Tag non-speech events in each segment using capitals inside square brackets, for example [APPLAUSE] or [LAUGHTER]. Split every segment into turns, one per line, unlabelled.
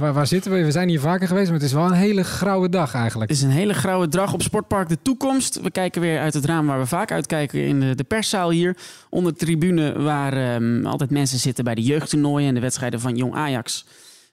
Waar, waar zitten we? We zijn hier vaker geweest, maar het is wel een hele grauwe dag eigenlijk.
Het is een hele grauwe dag op Sportpark De Toekomst. We kijken weer uit het raam waar we vaak uitkijken in de, de perszaal hier. Onder de tribune waar ehm, altijd mensen zitten bij de jeugdtoernooien en de wedstrijden van Jong Ajax.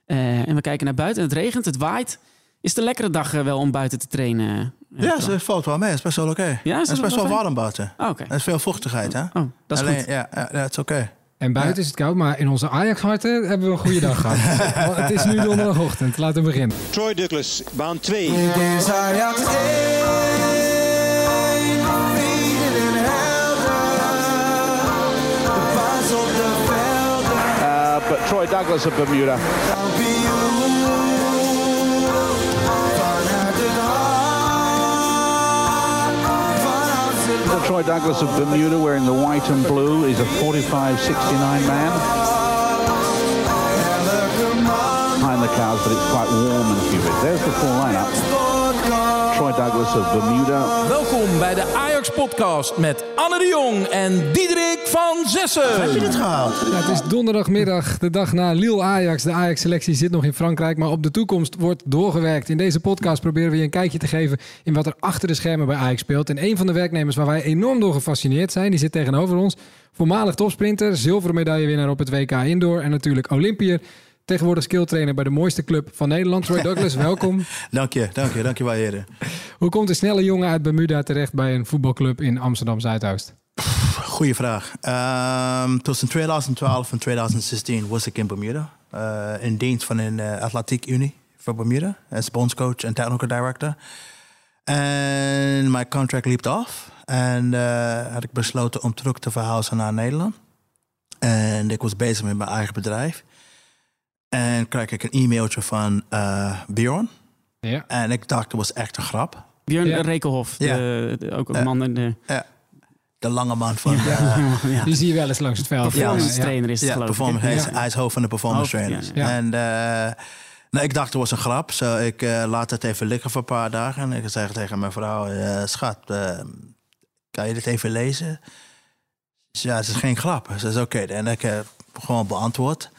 Eh, en we kijken naar buiten. Het regent, het waait. Is het een lekkere dag eh, wel om buiten te trainen? eh,
Ja, het valt wel mee. Het is best wel oké.
Ja, is
het is best
wel
warm buiten.
Oh, Oké.
Er is veel vochtigheid, hè?
Oh, dat is
Alleen,
goed.
Ja, ja, dat is oké.
En buiten is het koud, maar in onze Ajax-harten hebben we een goede dag gehad. [LAUGHS] Het is nu donderdagochtend. Laten we beginnen.
Troy Douglas, baan 2.
is Ajax 1. Vrienden en helden. De baas op de velden.
Uh, but Troy Douglas of Bermuda. Troy Douglas of Bermuda wearing the white and blue is a 45-69 man. Behind the clouds, but it's quite warm and humid. There's the full lineup. Troy Douglas of Bermuda.
Welkom bij de Ajax Podcast met Anne de Jong en Diederik van Zessen.
Heb je dit gehaald?
Ja, het is donderdagmiddag, de dag na Lille-Ajax. De Ajax-selectie zit nog in Frankrijk, maar op de toekomst wordt doorgewerkt. In deze podcast proberen we je een kijkje te geven in wat er achter de schermen bij Ajax speelt. En een van de werknemers waar wij enorm door gefascineerd zijn, die zit tegenover ons. Voormalig topsprinter, zilveren medaillewinnaar op het WK Indoor en natuurlijk Olympiër. Tegenwoordig skilltrainer bij de mooiste club van Nederland. Troy Douglas, [LAUGHS] welkom.
Dank je, dank je, dank je wel, heren.
Hoe komt de snelle jongen uit Bermuda terecht bij een voetbalclub in Amsterdam-Zuidoost?
Goeie vraag. Ehm, tussen 2012 en 2016 was ik in Bermuda. eh, in dienst van een uh, Atletiek Unie voor Bermuda. Als bondscoach en technical director. En mijn contract liep af. En eh, had ik besloten om terug te verhuizen naar Nederland. En ik was bezig met mijn eigen bedrijf. En kreeg ik een e-mailtje van eh Bjorn.
Ja.
En ik dacht, het was echt een grap.
Björn
Ja.
Rekelhof,
Ja.
de, de- ook een
Ja.
man in de
De lange man van... eh, [LAUGHS]
ja.
Die zie je wel eens langs het veld.
performance
Ja, ja.
trainer is het
Ja,
geloof
hij, is, hij is hoofd van de performance
Hoofd,
trainers.
ja, ja.
En eh, nou, ik dacht het was een grap. zo ik eh, laat het even liggen voor een paar dagen. En ik zeg tegen mijn vrouw, eh, schat, kan je dit even lezen? Ze zei, Ja, het is geen grap. Ze zei, oké. En ik heb gewoon beantwoord.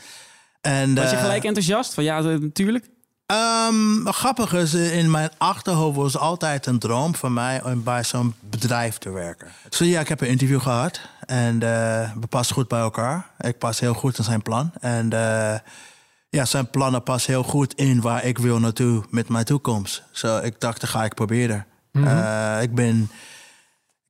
En,
Was je
eh,
gelijk enthousiast? Van ja, eh, natuurlijk.
Ehm, grappig is, eh, in mijn achterhoofd was altijd een droom van mij om bij zo'n bedrijf te werken. Dus ja, ik heb een interview gehad en eh, we passen goed bij elkaar. Ik pas heel goed in zijn plan. En eh, ja, zijn plannen passen heel goed in waar ik wil naartoe met mijn toekomst. Zo, ik dacht, dat ga ik proberen. Eh, ik ben...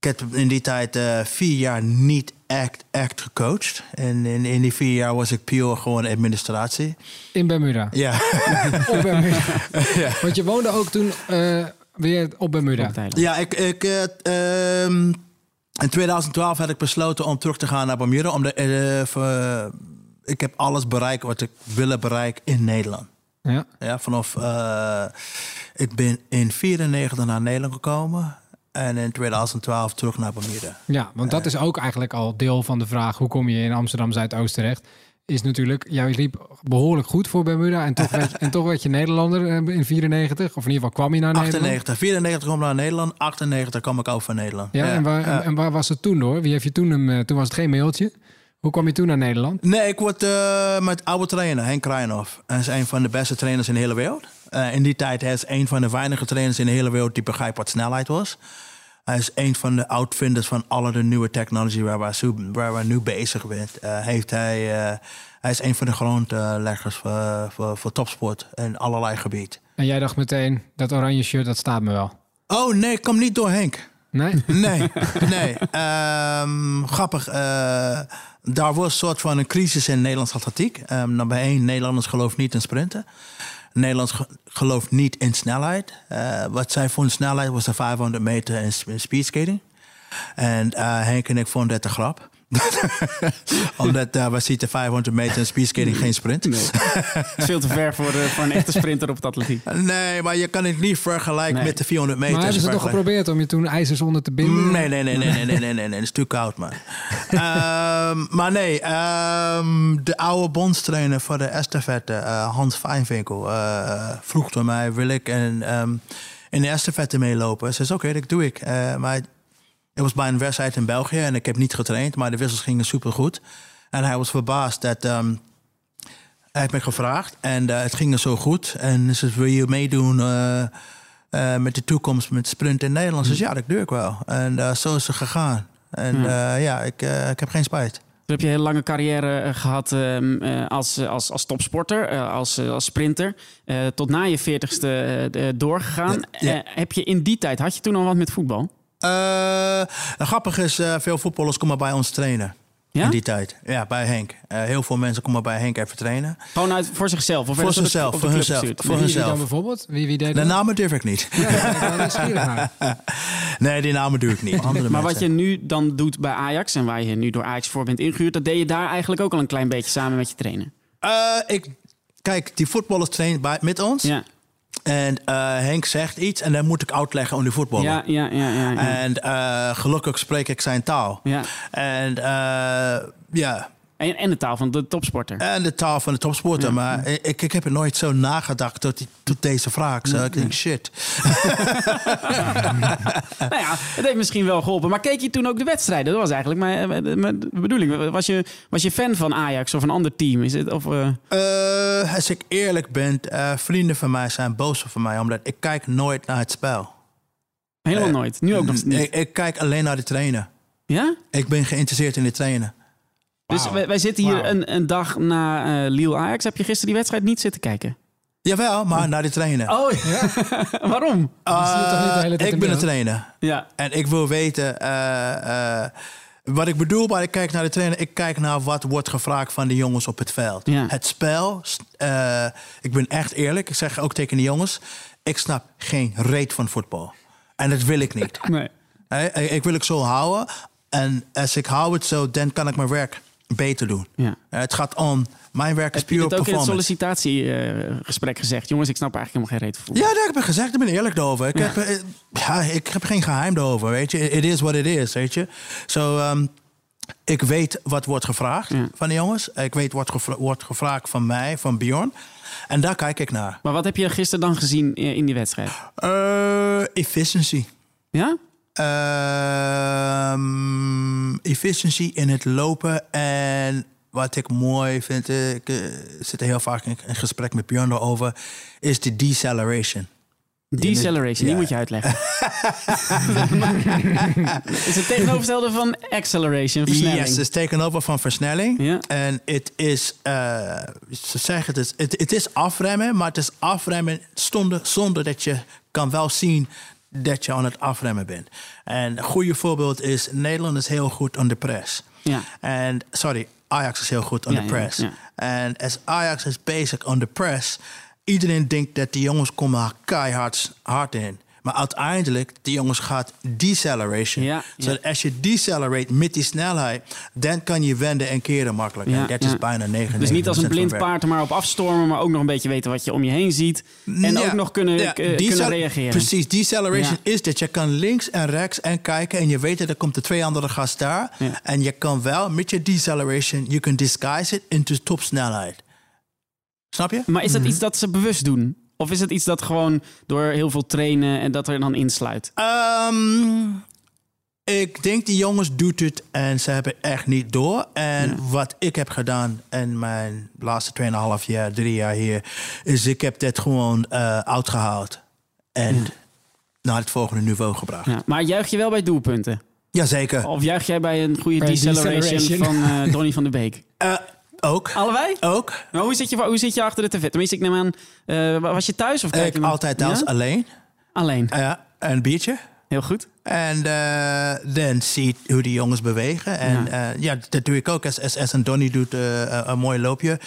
Ik heb in die tijd eh, vier jaar niet echt, echt gecoacht. En in, in die vier jaar was ik puur gewoon administratie.
In Bermuda.
Ja. [LAUGHS]
Op Bermuda. [LAUGHS] Want je woonde ook toen eh, weer op Bermuda.
Op.
Ja, ik, ik, eh, ehm, in 2012 had ik besloten om terug te gaan naar Bermuda. Om de, eh, voor- ik heb alles bereikt wat ik wilde bereiken in Nederland.
Ja.
Ja, vanaf, eh, ik ben in 94 naar Nederland gekomen. En in 2012 terug naar Bermuda.
ja, want dat is ook eigenlijk al deel van de vraag... hoe kom je in Amsterdam-Zuidoost terecht? Is natuurlijk, jij liep behoorlijk goed voor Bermuda... en toch werd, je- [LAUGHS] en toch werd je Nederlander eh, in 94. Of in ieder geval kwam je naar Nederland.
98, 94 kwam ik naar Nederland. 98 kwam ik over van Nederland.
Ja, en, waar, en waar was het toen door? Wie heeft je toen hem... eh, toen was het geen mailtje. Hoe kwam je toen naar Nederland?
Nee, ik word eh, met oude trainer, Henk Krijnhoff. Hij is een van de beste trainers in de hele wereld. Eh, in die tijd hij is een van de weinige trainers in de hele wereld die begrijpt wat snelheid was. Hij is een van de uitvinders van alle de nieuwe technologie waar we, waar we nu bezig zijn. Eh, heeft hij, hij is een van de grondleggers voor, voor, voor topsport in allerlei gebieden.
En jij dacht meteen, dat oranje shirt, dat staat me wel.
Oh nee, kom niet door Henk.
Nee?
Nee, nee. Ehm, grappig. eh, daar was een soort van een crisis in Nederlands atletiek. Ehm nummer één, Nederlanders geloven niet in sprinten. Nederlands ge- gelooft niet in snelheid. Eh, wat zij vonden snelheid was de 500 meter in, sp- in speedskating. En eh, Henk en ik vonden dat een grap. [LAUGHS] Omdat uh, eh, we zitten 500 meter en speedskating geen sprint.
Nee. Is veel te ver eh, voor, een echte sprinter op het atletiek. [LAUGHS]
Nee, maar je kan het niet vergelijken met de 400 meter.
Maar hebben ze toch geprobeerd om je toen ijzers onder te binden?
Nee, nee, nee, nee, nee, nee, nee, nee, Het is natuurlijk koud, man. um, [LAUGHS] maar nee, um, de oude bondstrainer voor de estafette, uh, Hans Fijnwinkel, uh, vroeg door mij, wil ik een, um, in de estafette meelopen? Ze zei, oké, dat doe ik. maar het was bij een wedstrijd in België en ik heb niet getraind, maar de wissels gingen supergoed. En hij was verbaasd dat... ehm, Hij heeft me gevraagd en eh, het ging er zo goed. En ze wil je meedoen eh, eh, met de toekomst met sprint in Nederland? Dus ja, dat doe ik wel. En zo is het gegaan. En
Ja.
ja, ik, ik heb geen spijt.
Toen heb je een hele lange carrière eh, gehad ehm, eh, als, als, als topsporter, als, als sprinter. tot na je veertigste doorgegaan.
Ja.
Heb je in die tijd, had je toen al wat met voetbal?
Eh, grappig is, eh, veel voetballers komen bij ons trainen.
Ja?
In die tijd. Ja, bij Henk. Eh, heel veel mensen komen bij Henk even trainen.
Gewoon uit, voor zichzelf? Of
Voor zichzelf, voor hunzelf, voor
Wie, wie dan bijvoorbeeld? Wie, wie deed
De namen durf ik niet.
Ja. [LAUGHS]
Nee, die namen doe ik niet. [LAUGHS]
Maar wat je nu dan doet bij Ajax en waar je nu door Ajax voor bent ingehuurd, dat deed je daar eigenlijk ook al een klein beetje samen met je trainer.
Eh, ik, kijk, die voetballers trainen bij, met ons.
Ja,
En eh, Henk zegt iets en dan moet ik uitleggen aan die voetballer.
ja, ja, ja. ja, ja.
En eh, gelukkig spreek ik zijn taal.
Ja.
En eh, ja,
En, en de taal van de topsporter.
en de taal van de topsporter. Maar ik, ik heb er nooit zo nagedacht tot, die, tot deze vraag. Zo, ik denk, shit. [LAUGHS]
nou ja, het heeft misschien wel geholpen. Maar keek je toen ook de wedstrijden? Dat was eigenlijk mijn, mijn- bedoeling. Was je, was je fan van Ajax of een ander team? Is het, of, eh,
Eh, als ik eerlijk ben, eh, vrienden van mij zijn boos van mij. Omdat ik kijk nooit naar het spel.
helemaal nooit. Nu ook nog niet.
Ik, ik kijk alleen naar de trainer.
Ja?
Ik ben geïnteresseerd in de trainer.
Dus wij, wij zitten hier een, een dag na eh Lille Ajax. Heb je gisteren die wedstrijd niet zitten kijken?
Jawel, maar naar de trainer.
Oh, [LAUGHS] waarom?
Eh,
zie je toch niet de hele tijd
ik ben de
beeld?
trainer.
Ja.
En ik wil weten... eh, eh, wat ik bedoel bij ik kijk naar de trainer... ik kijk naar wat wordt gevraagd van de jongens op het veld.
Ja.
Het spel, eh, ik ben echt eerlijk. Ik zeg ook tegen de jongens... ik snap geen reet van voetbal. En dat wil ik niet. [LAUGHS]
Nee.
Ik wil het zo houden. En als ik hou het zo, dan kan ik mijn werk beter doen.
Ja.
Eh, het gaat om... Mijn werk is
Heb je
puur
het ook in het
performance.
sollicitatiegesprek gezegd? Jongens, ik snap eigenlijk helemaal geen reet van voetbal.
Ja, dat heb ik gezegd. Ik ben eerlijk over. Ik, heb, eh, ja, ik heb geen geheim erover, weet je. It is what it is, weet je. Zo, ehm, ik weet wat wordt gevraagd
Ja.
van de jongens. Ik weet wat gevra- wordt gevraagd van mij, van Bjorn. En daar kijk ik naar.
Maar wat heb je gisteren dan gezien in die wedstrijd?
Eh, efficiency.
Ja?
Ehm, efficiency in het lopen. En wat ik mooi vind, eh, ik eh, zit er heel vaak in, in gesprek met Bjorn over, is de deceleration.
Deceleration, die
Ja.
moet je uitleggen. [LAUGHS] is het tegenovergestelde van acceleration, versnelling?
Yes, het is tegenover van versnelling.
Ja.
En het is, eh, ze zeggen het, is- het, is afremmen, maar het is afremmen zonder, zonder dat je kan wel zien dat je aan het afremmen bent. En een goede voorbeeld is, Nederland is heel goed on the press.
Ja.
En, sorry, Ajax is heel goed on
Ja,
the press. En als Ajax is bezig on the press, iedereen denkt dat die jongens komen keihard hard in. Maar uiteindelijk, die jongens gaat deceleration.
Ja,
als je decelerate met die snelheid, dan kan je wenden en keren makkelijk.
Ja,
en dat is bijna 99
Dus niet als een blind paard er maar op afstormen, maar ook nog een beetje weten wat je om je heen ziet. En ook nog kunnen, eh, kunnen reageren.
Precies, deceleration is dat je kan links en rechts en kijken en je weet dat er komt de twee andere gast daar. En je kan wel met je deceleration, you can disguise it into topsnelheid. Snap je?
Maar is dat iets dat ze bewust doen? Of is het iets dat gewoon door heel veel trainen en dat er dan insluit?
Ehm, ik denk die jongens doet het en ze hebben echt niet door. En wat ik heb gedaan in mijn laatste 2,5 jaar, drie jaar hier, is ik heb dit gewoon eh uitgehaald en naar het volgende niveau gebracht.
Ja. Maar juich je wel bij doelpunten?
Jazeker.
Of juich jij bij een goede deceleration,
deceleration.
van eh, [LAUGHS] Donny van de Beek?
Eh, ook.
Allebei?
Ook.
Maar hoe zit je, hoe zit je achter de tv? Tenminste, ik neem aan, eh, was je thuis of kijk je
Ik altijd thuis
Ja?
alleen.
Alleen.
Ja, een biertje.
Heel goed.
En eh, dan zie je hoe die jongens bewegen. En
Ja.
ja, ja dat doe ik ook. Als, als, als een Donny doet eh, een- een mooi loopje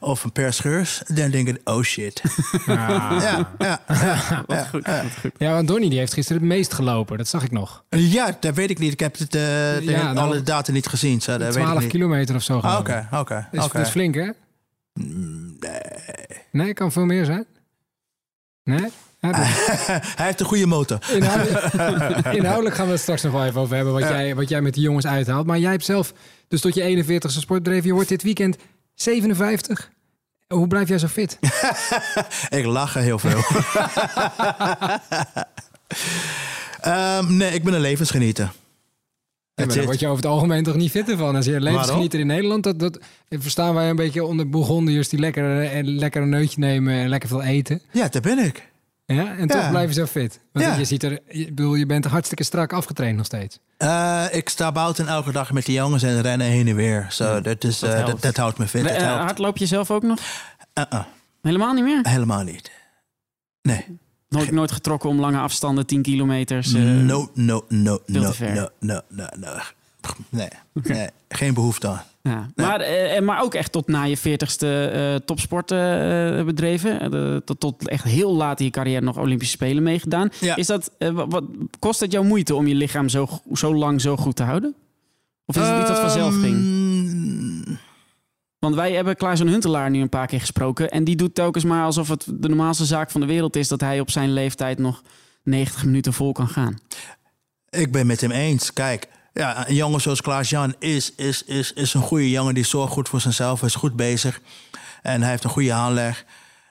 of een paar scheurs, dan denk ik, oh shit. [LAUGHS] Ja, ja, [LAUGHS] ja,
Wat goed, wat goed.
Ja, want Donny die heeft gisteren het meest gelopen. Dat zag ik nog.
Ja, dat weet ik niet. Ik heb het, eh, de-
Ja, nou,
alle data niet gezien. Zo, dat weet ik
12
niet.
kilometer of zo.
Ah, Oké, oké,
Dat is,
oké.
dat is flink, hè? Nee. Nee, kan veel meer zijn. Nee? Ja, [LAUGHS]
Hij heeft een goede motor.
Inhoudelijk, [LAUGHS] inhoudelijk gaan we het straks nog wel even over hebben. Wat, jij, wat jij met die jongens uithaalt. Maar jij hebt zelf dus tot je 41ste sportbedrijf. Je wordt dit weekend 57. Hoe blijf jij zo fit? [LAUGHS]
Ik lach er heel veel. Ehm, nee, ik ben een levensgenieter.
maar daar
it.
word je over het algemeen toch niet fitter van. Als je levensgenieter in Nederland, dat, dat verstaan wij een beetje onder Bourgondiërs die lekker, lekker een neutje nemen en lekker veel eten.
Ja, daar ben ik.
Ja, en toch
Ja.
blijven zo fit. Want
Ja.
je ziet er, je, bedoel, je bent hartstikke strak afgetraind nog steeds.
Eh, ik sta buiten elke dag met de jongens en rennen heen en weer. Zo, dat, is,
Dat
eh, dat, dat houdt me fit. Dat helpt.
hardloop je zelf ook nog? Helemaal niet meer?
Helemaal niet. Nee.
Nooit, nooit getrokken om lange afstanden, 10 kilometers.
no, no, no, no,
te ver.
no, no, no, no. Nee, nee, geen behoefte aan.
Ja. Maar, eh, maar ook echt tot na je veertigste eh topsport eh, eh, bedreven. Eh, tot, tot echt heel laat in je carrière nog Olympische Spelen meegedaan.
Ja.
Is dat, eh, wat, wat- kost het jou moeite om je lichaam zo, zo lang zo goed te houden? Of is het iets wat vanzelf ging?
Ehm,
Want wij hebben Klaas-Jan Huntelaar nu een paar keer gesproken. En die doet telkens maar alsof het de normaalste zaak van de wereld is... dat hij op zijn leeftijd nog 90 minuten vol kan gaan.
Ik ben met hem eens. Kijk, ja, een jongen zoals Klaas-Jan is, is, is, is een goede jongen. Die zorgt goed voor zichzelf. Hij is goed bezig. En hij heeft een goede aanleg.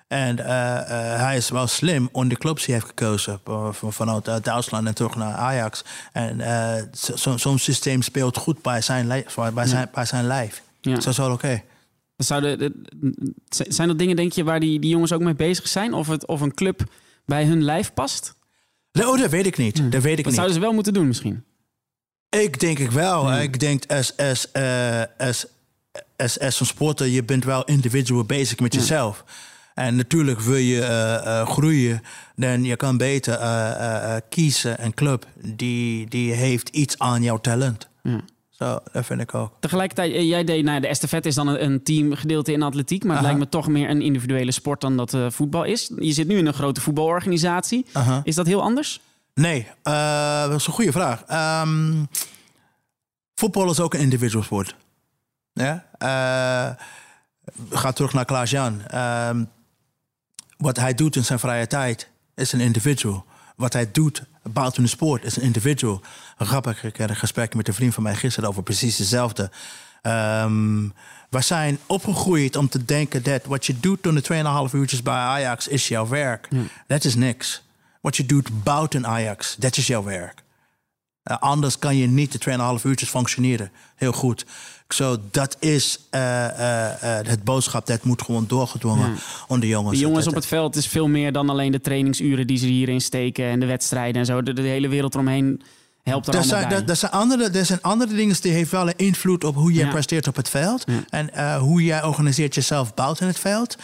En eh, eh, hij is wel slim om de clubs die hij heeft gekozen. van- Vanuit eh, Duitsland en terug naar Ajax. En eh, zo- zo'n systeem speelt goed bij zijn, lijf, bij zijn, bij zijn lijf.
Ja.
Dat is wel oké.
Zouden, zijn dat dingen, denk je, waar die, die jongens ook mee bezig zijn? Of, het, of een club bij hun lijf past?
Oh, dat weet ik niet. Dat weet ik
Dat
niet.
zouden ze wel moeten doen misschien.
Ik denk ik wel. Ik denk als, als, eh, als, als, als een sporter, je bent wel individual bezig met jezelf. En natuurlijk wil je eh, eh, groeien, dan je kan beter eh, eh, eh, kiezen een club die, die heeft iets aan jouw talent.
Ja.
Zo, dat vind ik ook.
Tegelijkertijd, eh, jij deed, nou, ja, de estafette is dan een, een teamgedeelte in atletiek, maar het
Aha.
lijkt me toch meer een individuele sport dan dat eh, voetbal is. Je zit nu in een grote voetbalorganisatie.
Aha.
Is dat heel anders?
Nee, eh, dat is een goede vraag. Ehm, voetbal is ook een individual sport. Ja? Eh, ga terug naar Klaas-Jan. Ehm, wat hij doet in zijn vrije tijd is een individual. Wat hij doet buiten de sport is een individual. Grappig, ik had een gesprek met een vriend van mij gisteren over precies hetzelfde. Ehm, we zijn opgegroeid om te denken dat wat je doet door de 2,5 uurtjes bij Ajax is jouw werk. Dat is niks. Wat je doet buiten Ajax, dat is jouw werk. Eh, anders kan je niet de 2,5 uurtjes functioneren. Heel goed. Zo, dat is eh, eh, het boodschap. Dat moet gewoon doorgedwongen onder de jongens.
De jongens op het veld is veel meer dan alleen de trainingsuren die ze hierin steken en de wedstrijden en zo. De, de hele wereld eromheen helpt er
Er
allemaal
zijn,
bij.
er, zijn andere, er zijn andere dingen die heeft wel een invloed op hoe je
Ja.
presteert op het veld.
Ja.
En hoe jij organiseert jezelf buiten het veld.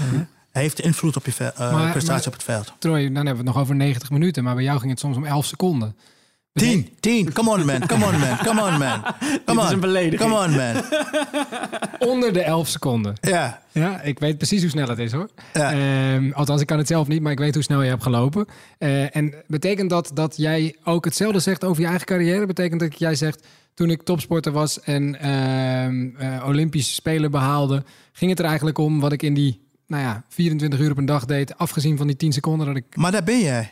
Heeft invloed op je eh,
Maar-
prestatie
maar-
op het veld.
Troy, dan hebben we het nog over 90 minuten, maar bij jou ging het soms om 11 seconden.
10, 10. Come on man, come on man, come on man. [LAUGHS] Come
is
on.
een belediging.
Come on man. [LAUGHS]
Onder de 11 seconden.
Ja.
Ja, ik weet precies hoe snel het is hoor.
Ja.
Ehm, althans, ik kan het zelf niet, maar ik weet hoe snel je hebt gelopen. Eh, en betekent dat dat jij ook hetzelfde zegt over je eigen carrière? Betekent dat jij zegt, toen ik topsporter was en ehm, eh, Olympische Spelen behaalde, ging het er eigenlijk om wat ik in die nou ja, 24 uur op een dag deed, afgezien van die 10 seconden dat ik...
Maar daar ben jij.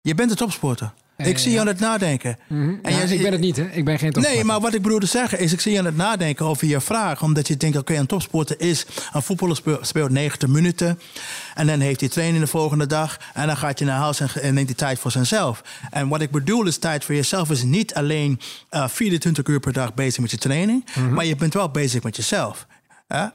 Je bent een topsporter.
Eh,
ik zie je
ja.
aan het nadenken.
Mhm.
En
Ja,
jij-
ik ben het niet, hè? Ik ben geen topsporter.
Nee, maar wat ik bedoelde zeggen is, ik zie je aan het nadenken over je vraag. Omdat je denkt, oké, een topsporter is... Een voetballer speel- speelt 90 minuten. En dan heeft hij training de volgende dag. En dan gaat je naar huis en, neemt hij tijd voor zichzelf. En wat ik bedoel is, tijd voor jezelf is niet alleen eh 24 uur per dag bezig met je training.
Mhm.
Maar je bent wel bezig met jezelf. Hè?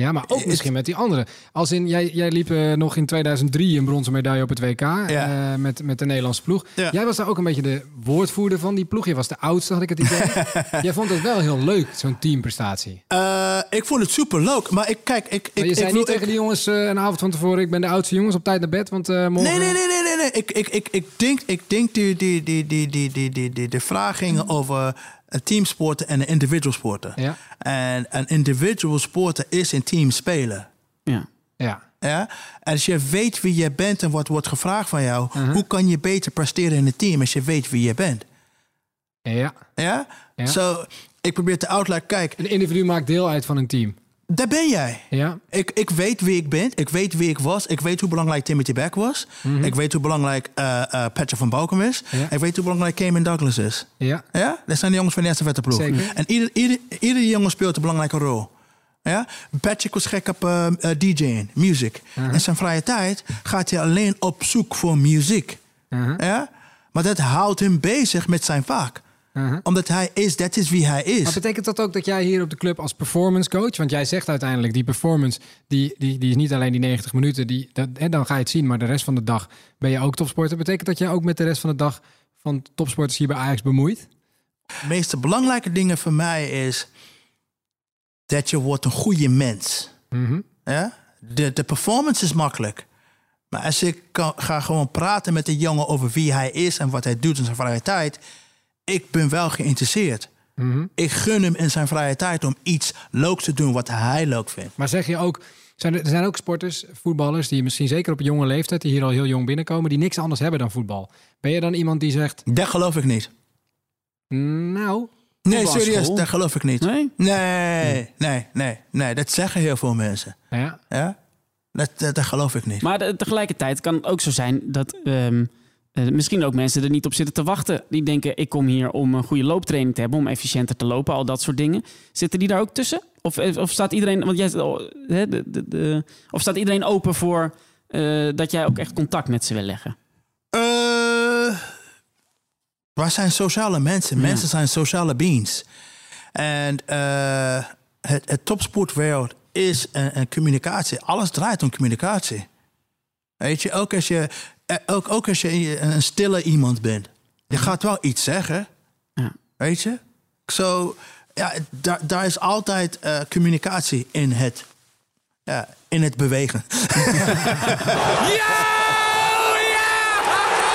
Ja, maar ook
Is-
misschien met die andere. Als in, jij, jij liep eh, nog in 2003 een bronzen medaille op het WK eh, met, met de Nederlandse ploeg.
Ja.
Jij was daar ook een beetje de woordvoerder van die ploeg. Je was de oudste, had ik het idee. [LAUGHS] jij vond het wel heel leuk, zo'n teamprestatie.
Eh, ik vond het super leuk. Maar ik, kijk, ik... Ik,
je zei
ik,
niet
wil-
tegen die jongens eh, een avond van tevoren... ik ben de oudste jongens op tijd naar bed, want eh, morgen...
Nee, nee, nee, nee, nee. nee. Ik, ik, ik, ik denk, ik denk die, die, die, die, die, die, die, die, de vraag ging over een teamsporten en een individual sporten.
Ja.
En een individual sporten is in team spelen.
Ja.
Ja.
Ja? En als je weet wie je bent en wat wordt gevraagd van jou,
Mhm.
hoe kan je beter presteren in een team als je weet wie je bent?
ja.
Ja?
Ja.
Zo, ik probeer te uitleggen, kijk,
Een individu maakt deel uit van een team.
Daar ben jij.
Ja.
Ik, ik weet wie ik ben. Ik weet wie ik was. Ik weet hoe belangrijk Timothy Beck was. Ik weet hoe belangrijk eh Patrick van Balkum is.
Mhm. Ja.
Ik weet hoe belangrijk Cayman Douglas is.
Ja.
Ja? Dat zijn de jongens van de eerste vette ploeg. En ieder, ieder, ieder jongen speelt een belangrijke rol. Ja? Patrick was gek op eh, eh, DJ'ing, muziek. In zijn vrije tijd gaat hij alleen op zoek voor muziek.
Uh-huh.
Ja? Maar dat houdt hem bezig met zijn
Uh-huh.
Omdat hij is, dat is wie hij is.
Maar betekent dat ook dat jij hier op de club als performance coach... want jij zegt uiteindelijk, die performance... die, die, die is niet alleen die 90 minuten, die, dat, en dan ga je het zien... maar de rest van de dag ben je ook topsporter. Betekent dat jij ook met de rest van de dag... van topsporters hier bij Ajax bemoeit?
De meest belangrijke dingen voor mij is dat je wordt een goede mens.
Mhm.
Ja? De, de performance is makkelijk. Maar als ik kan, ga gewoon praten met de jongen over wie hij is en wat hij doet in zijn vrije tijd, ik ben wel geïnteresseerd.
Mhm.
Ik gun hem in zijn vrije tijd om iets leuks te doen wat hij leuk vindt.
Maar zeg je ook... Zijn er, er zijn ook sporters, voetballers... die misschien zeker op een jonge leeftijd... die hier al heel jong binnenkomen... die niks anders hebben dan voetbal. Ben je dan iemand die zegt...
Dat geloof ik niet.
Nou,
Nee, serieus, dat geloof ik niet.
Nee?
Nee, nee, nee, nee. Dat zeggen heel veel mensen.
ja,
Ja? Dat, dat, dat geloof ik niet.
Maar de- tegelijkertijd kan het ook zo zijn dat ehm, eh, misschien ook mensen er niet op zitten te wachten. Die denken, ik kom hier om een goede looptraining te hebben, om efficiënter te lopen, al dat soort dingen. Zitten die daar ook tussen? Of, eh, of staat iedereen, want jij, oh, de, de, de- of staat iedereen open voor eh, dat jij ook echt contact met ze wil leggen?
Eh, wij zijn sociale mensen. Mensen zijn sociale beings. En het, het topsportwereld is een, een communicatie. Alles draait om communicatie. Weet je, ook als je, eh, ook, ook als je een stille iemand bent. Je gaat wel iets zeggen.
Ja.
Weet je? Zo, ja, daar, daar is altijd eh, communicatie in het, ja, in het bewegen. [LAUGHS] ja!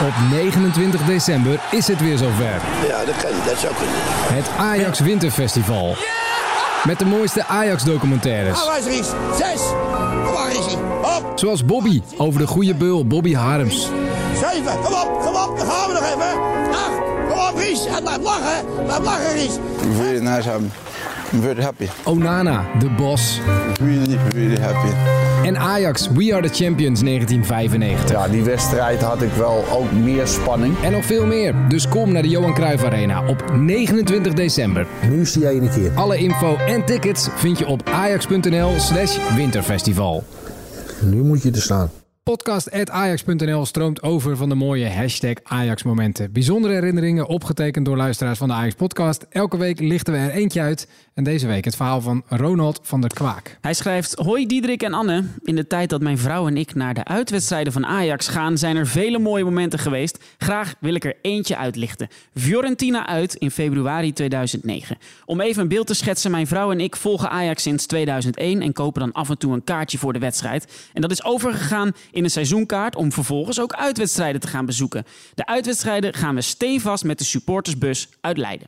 Op 29 december is het weer zover.
Ja, dat kan, dat zou kunnen.
Het Ajax Winterfestival. Met de mooiste Ajax-documentaires.
Aanwijzing 6, op.
Zoals Bobby over de goede beul Bobby Harms.
Zeven. Kom op. Kom op. Dan gaan we nog even. Acht. Kom op, Ries. En blijf lachen. Blijf lachen, Ries.
really nice. I'm, very happy.
Onana, de Bos.
Really, really happy.
En Ajax, We Are The Champions 1995.
Ja, die wedstrijd had ik wel ook meer spanning.
En nog veel meer. Dus kom naar de Johan Cruijff Arena op 29 december.
Nu is die ene keer.
Alle info en tickets vind je op ajax.nl slash winterfestival.
Nu moet je er staan.
Podcast.ajax.nl stroomt over van de mooie hashtag Ajax-momenten. Bijzondere herinneringen opgetekend door luisteraars van de Ajax-podcast. Elke week lichten we er eentje uit. En deze week het verhaal van Ronald van der Kwaak.
Hij schrijft: Hoi Diederik en Anne. In de tijd dat mijn vrouw en ik naar de uitwedstrijden van Ajax gaan, zijn er vele mooie momenten geweest. Graag wil ik er eentje uitlichten. Fiorentina uit in februari 2009. Om even een beeld te schetsen: mijn vrouw en ik volgen Ajax sinds 2001 en kopen dan af en toe een kaartje voor de wedstrijd. En dat is overgegaan in een seizoenkaart om vervolgens ook uitwedstrijden te gaan bezoeken. De uitwedstrijden gaan we stevast met de supportersbus uit Leiden.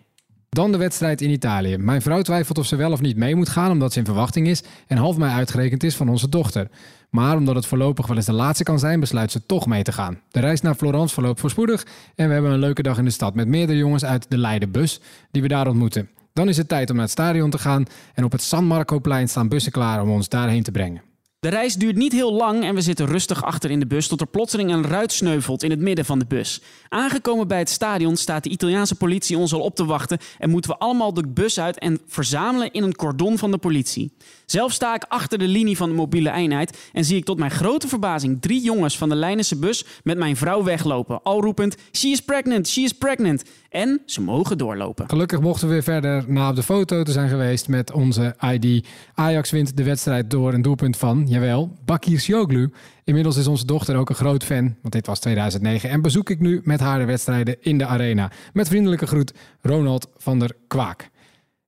Dan de wedstrijd in Italië. Mijn vrouw twijfelt of ze wel of niet mee moet gaan omdat ze in verwachting is en half mei uitgerekend is van onze dochter. Maar omdat het voorlopig wel eens de laatste kan zijn, besluit ze toch mee te gaan. De reis naar Florence verloopt voorspoedig en we hebben een leuke dag in de stad met meerdere jongens uit de Leidenbus die we daar ontmoeten. Dan is het tijd om naar het stadion te gaan en op het San Marcoplein staan bussen klaar om ons daarheen te brengen.
De reis duurt niet heel lang en we zitten rustig achter in de bus tot er plotseling een ruit sneuvelt in het midden van de bus. Aangekomen bij het stadion staat de Italiaanse politie ons al op te wachten en moeten we allemaal de bus uit en verzamelen in een cordon van de politie. Zelf sta ik achter de linie van de mobiele eenheid en zie ik tot mijn grote verbazing drie jongens van de Leinense bus met mijn vrouw weglopen, al roepend: She is pregnant, she is pregnant. En ze mogen doorlopen.
Gelukkig mochten we weer verder na op de foto te zijn geweest met onze ID. Ajax wint de wedstrijd door een doelpunt van, jawel, Bakir Sjoglu. Inmiddels is onze dochter ook een groot fan, want dit was 2009. En bezoek ik nu met haar de wedstrijden in de arena. Met vriendelijke groet, Ronald van der Kwaak.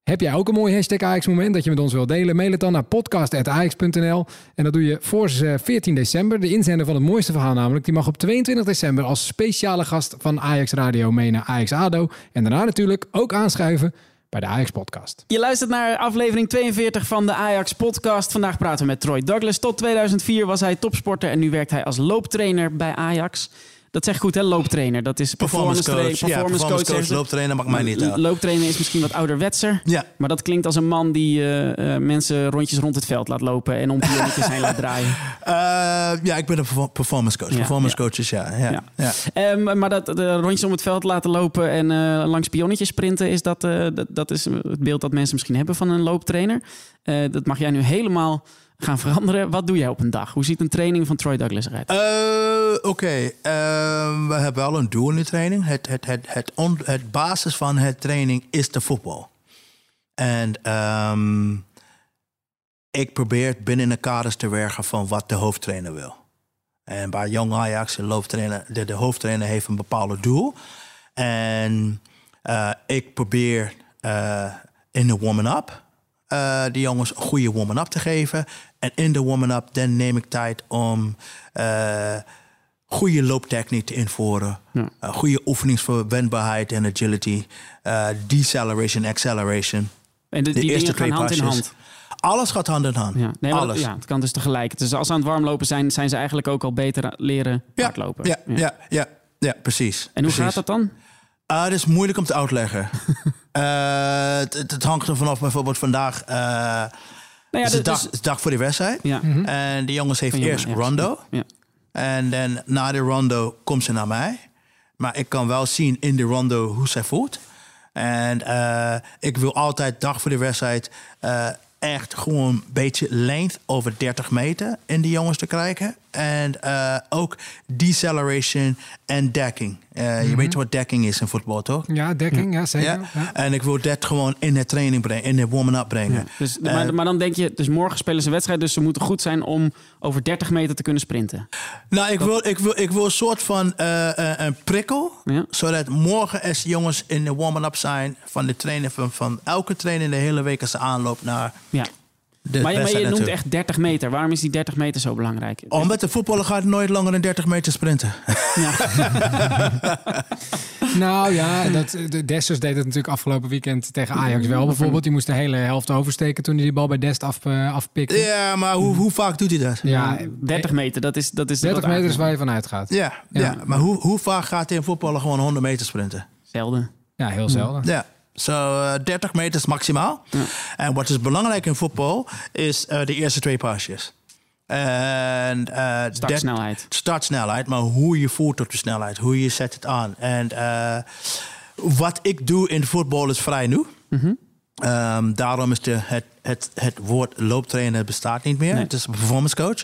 Heb jij ook een mooi hashtag Ajax moment dat je met ons wilt delen? Mail het dan naar podcast.ajax.nl en dat doe je voor eh, 14 december. De inzender van het mooiste verhaal namelijk, die mag op 22 december als speciale gast van Ajax Radio mee naar Ajax ADO. En daarna natuurlijk ook aanschuiven bij de Ajax podcast.
Je luistert naar aflevering 42 van de Ajax podcast. Vandaag praten we met Troy Douglas. Tot 2004 was hij topsporter en nu werkt hij als looptrainer bij Ajax. Dat zeg goed, hè? Looptrainer. Dat is
Performance coach. Ja, performance coach,
zeggen ze.
looptrainer mag mij niet uit.
Looptrainer is misschien wat ouderwetser.
Ja.
Maar dat klinkt als een man die eh, mensen rondjes rond het veld laat lopen en om pionnetjes heen laat draaien. [LAUGHS]
Eh, ja, ik ben een perfor- performance coach.
Ja,
performance
ja.
coaches, ja. ja,
Ja. Ehm, maar dat de rondjes om het veld laten lopen en langs pionnetjes sprinten, is dat, dat, dat is het beeld dat mensen misschien hebben van een looptrainer. Dat mag jij nu helemaal gaan veranderen. Wat doe jij op een dag? Hoe ziet een training van Troy Douglas eruit?
Eh, Oké, ehm, we hebben wel een doel in de training. Het, het, het, het, het basis van het training is de voetbal. En ehm, ik probeer binnen de kaders te werken van wat de hoofdtrainer wil. En bij Jong Ajax, de, hoofdtrainer, de, de hoofdtrainer heeft een bepaald doel. En eh, ik probeer eh, in de warming-up eh de jongens een goede warming-up te geven. En in de warming-up dan neem ik tijd om eh, goede looptechniek te invoeren.
Ja.
Eh, goede oefeningen voor wendbaarheid en agility. deceleration, acceleration.
En de, die dingen gaan hand in hand.
Alles gaat hand in hand.
Ja, nee,
Alles.
ja, het kan dus tegelijk. Dus als ze aan het warmlopen zijn, zijn ze eigenlijk ook al beter leren
Ja,
hardlopen.
ja, ja, ja, ja, precies.
En hoe
precies.
gaat dat dan?
Ah, het is moeilijk om te uitleggen. [LAUGHS] Eh, het, hangt er vanaf bijvoorbeeld vandaag. eh
Nou ja,
is
de-
dag,
dus-
is de dag voor de wedstrijd.
Ja.
En de jongens heeft eerst rondo.
Ja.
En dan na de rondo komt ze naar mij. Maar ik kan wel zien in de rondo hoe zij voelt. En eh, ik wil altijd dag voor de wedstrijd echt gewoon een beetje length over 30 meter in die jongens te krijgen. En eh, ook deceleration en dekking. Eh, Je weet wat dekking is in voetbal, toch?
Ja, dekking, ja, zeker.
Ja?
Ja.
En ik wil dat gewoon in de training brengen, in de warming-up brengen.
Dus,
Eh,
maar, maar dan denk je, dus morgen spelen ze een wedstrijd, dus ze moeten goed zijn om over 30 meter te kunnen sprinten.
Nou, ik wil, ik, wil, ik wil een soort van een prikkel. Zodat morgen als jongens in de warming-up zijn van de trainer van, van elke trainer de hele week als ze aanloopt naar
Ja.
De
Maar, je- maar
wedstrijd
je noemt echt 30 meter. Waarom is die 30 meter zo belangrijk?
Omdat de voetballer gaat nooit langer dan 30 meter sprinten. [LAUGHS]
Nou ja, dat, de Dessers deed het natuurlijk afgelopen weekend tegen Ajax wel bijvoorbeeld. Die moest de hele helft oversteken toen hij die bal bij Dest af, eh, afpikte.
Ja, maar hoe, hoe vaak doet hij dat?
Ja,
30 meter, dat is, dat is
30
wat
meter is waar je van uitgaat.
Ja, ja. maar hoe, hoe vaak gaat hij een voetballer gewoon 100 meter sprinten?
Zelden.
Ja, heel zelden.
Ja, zo eh, 30 meter is maximaal. En wat is belangrijk in voetbal is eh, de eerste twee pasjes. En, dat-
Startsnelheid.
startsnelheid, maar hoe je voert op de snelheid, hoe je zet het aan. En eh, wat ik doe in voetbal is vrij nieuw. Ehm, daarom is de, het, het, het woord looptrainer bestaat niet meer.
Nee.
Het is een performance coach.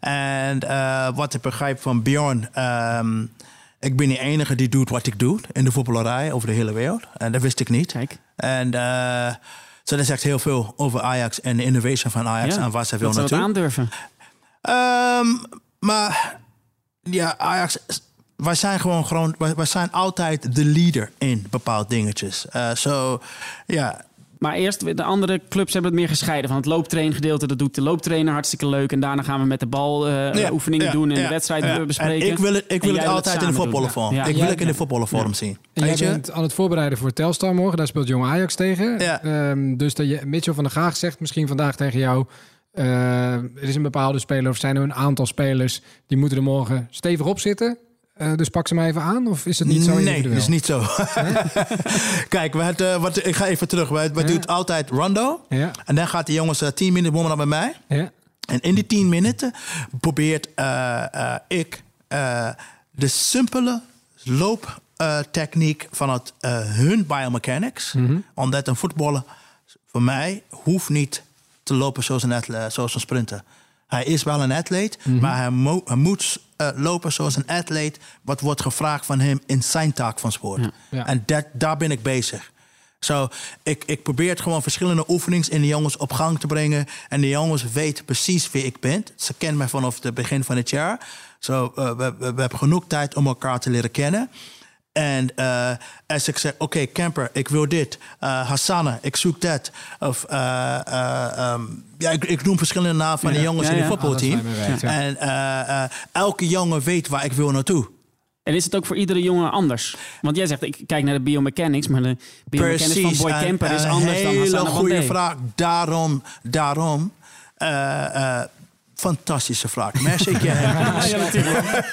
En eh, wat ik begrijp van Bjorn, ehm, ik ben de enige die doet wat ik doe in de voetballerij over de hele wereld. En dat wist ik niet.
Kijk.
En eh zo dat zegt heel veel over Ajax en de innovation van Ajax en waar ze wil
ze dat
naartoe.
aandurven.
Ehm, maar ja, Ajax, wij zijn gewoon, gewoon wij, wij zijn altijd de leader in bepaalde dingetjes. Eh, Zo, ja.
Maar eerst, de andere clubs hebben het meer gescheiden. Van het looptraingedeelte, dat doet de looptrainer hartstikke leuk. En daarna gaan we met de bal eh,
Ja,
oefeningen
ja,
doen en
ja,
de wedstrijd
ja.
bespreken.
En ik wil het, ik wil het altijd in de.
Ja.
Ik wil het in de
ja.
voetballervorm zien.
En jij
Weet je?
bent aan het voorbereiden voor Telstar morgen. Daar speelt Jong Ajax tegen.
Ja.
Ehm, dus dat je, Mitchell van der Gaag zegt misschien vandaag tegen jou... eh, er is een bepaalde speler of zijn er een aantal spelers... die moeten er morgen stevig op zitten. Eh, dus pak ze maar even aan? Of is het niet zo
nee, dat is niet zo. [LAUGHS] Kijk, we hadden, wat, ik ga even terug.
Ja.
doen altijd rondo.
Ja,
En dan gaat de jongens eh, 10 minuten warmen bij mij.
ja.
En in die 10 minuten probeert eh, eh, ik eh, de simpele looptechniek vanuit eh, hun biomechanics. Omdat een voetballer voor mij hoeft niet te lopen zoals een, atle- zoals een sprinter. Hij is wel een atleet, maar hij, mo- hij moet eh, lopen zoals een atleet. Wat wordt gevraagd van hem in zijn taak van sport.
Ja.
En dat, daar ben ik bezig. Zo, ik, ik probeer het gewoon verschillende oefeningen in de jongens op gang te brengen. En de jongens weten precies wie ik ben. Ze kennen mij vanaf het begin van het jaar. Zo, eh, we, we, we hebben genoeg tijd om elkaar te leren kennen. En eh, als ik zeg, oké, Camper, ik wil dit. Eh Hassana, ik zoek dat. Of, eh, eh, ehm, ja, ik, ik noem verschillende namen van de jongens
Ja,
in
ja.
het voetbalteam.
Ja.
En eh, eh, elke jongen weet waar ik wil naartoe.
En is het ook voor iedere jongen anders? Want jij zegt, ik kijk naar de biomechanics, maar de biomechanics van Boy
een-
Camper is
een
anders dan
hele
Hassan
goede vraag. Daarom, daarom. eh, eh, fantastische vraag. Merci, ik [LAUGHS] je hem.
Ja, natuurlijk.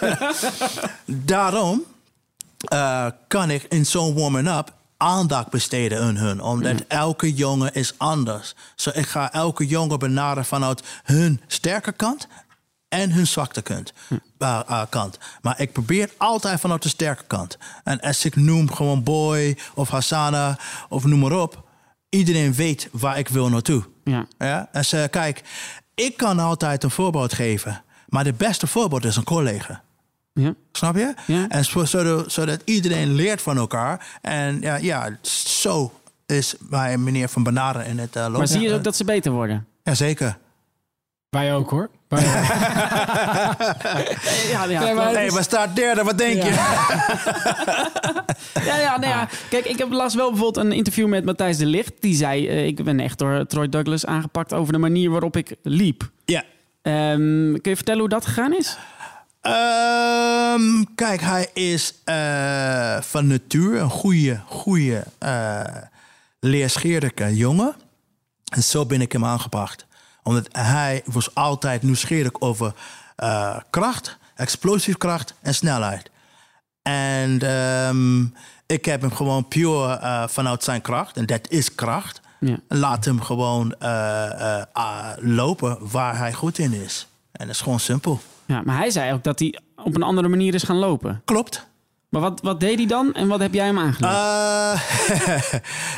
[LAUGHS]
Daarom eh, kan ik in zo'n warming-up aandacht besteden aan hun. Omdat elke jongen is anders. Dus ik ga elke jongen benaderen vanuit hun sterke kant en hun zwakte kant. eh, eh, kant. Maar ik probeer altijd vanuit de sterke kant. En als ik noem gewoon Boy of Hassana of noem maar op... iedereen weet waar ik wil naartoe.
Ja.
Ja? En ze, kijk, ik kan altijd een voorbeeld geven. Maar de beste voorbeeld is een collega.
Ja.
Snap je?
Ja.
En zo- zodat, zodat iedereen leert van elkaar. En ja, ja zo is mijn meneer van benaderen in het uh,
Maar zie je ook dat ze beter worden?
Jazeker.
Wij ook hoor. Wij- [LAUGHS]
Ja, ja,
Nee, maar
we staan derde, wat denk je? [LAUGHS]
Ja, ja, nou ja. Kijk, ik heb laatst wel bijvoorbeeld een interview met Matthijs de Licht. Die zei, eh, ik ben echt door Troy Douglas aangepakt over de manier waarop ik liep.
Ja.
Ehm, kun je vertellen hoe dat gegaan is?
Ehm, kijk, hij is eh, van natuur een goede, goede, uh, leerscheerlijke jongen. En zo ben ik hem aangepakt. Omdat hij was altijd nieuwsgierig over eh, kracht, explosief kracht en snelheid. En ehm, ik heb hem gewoon puur eh, vanuit zijn kracht, en dat is kracht,
Ja.
laat hem gewoon eh, eh, lopen waar hij goed in is. En dat is gewoon simpel.
Ja, maar hij zei ook dat hij op een andere manier is gaan lopen.
Klopt.
Maar wat, wat deed hij dan en wat heb jij hem aangeleerd?
Uh,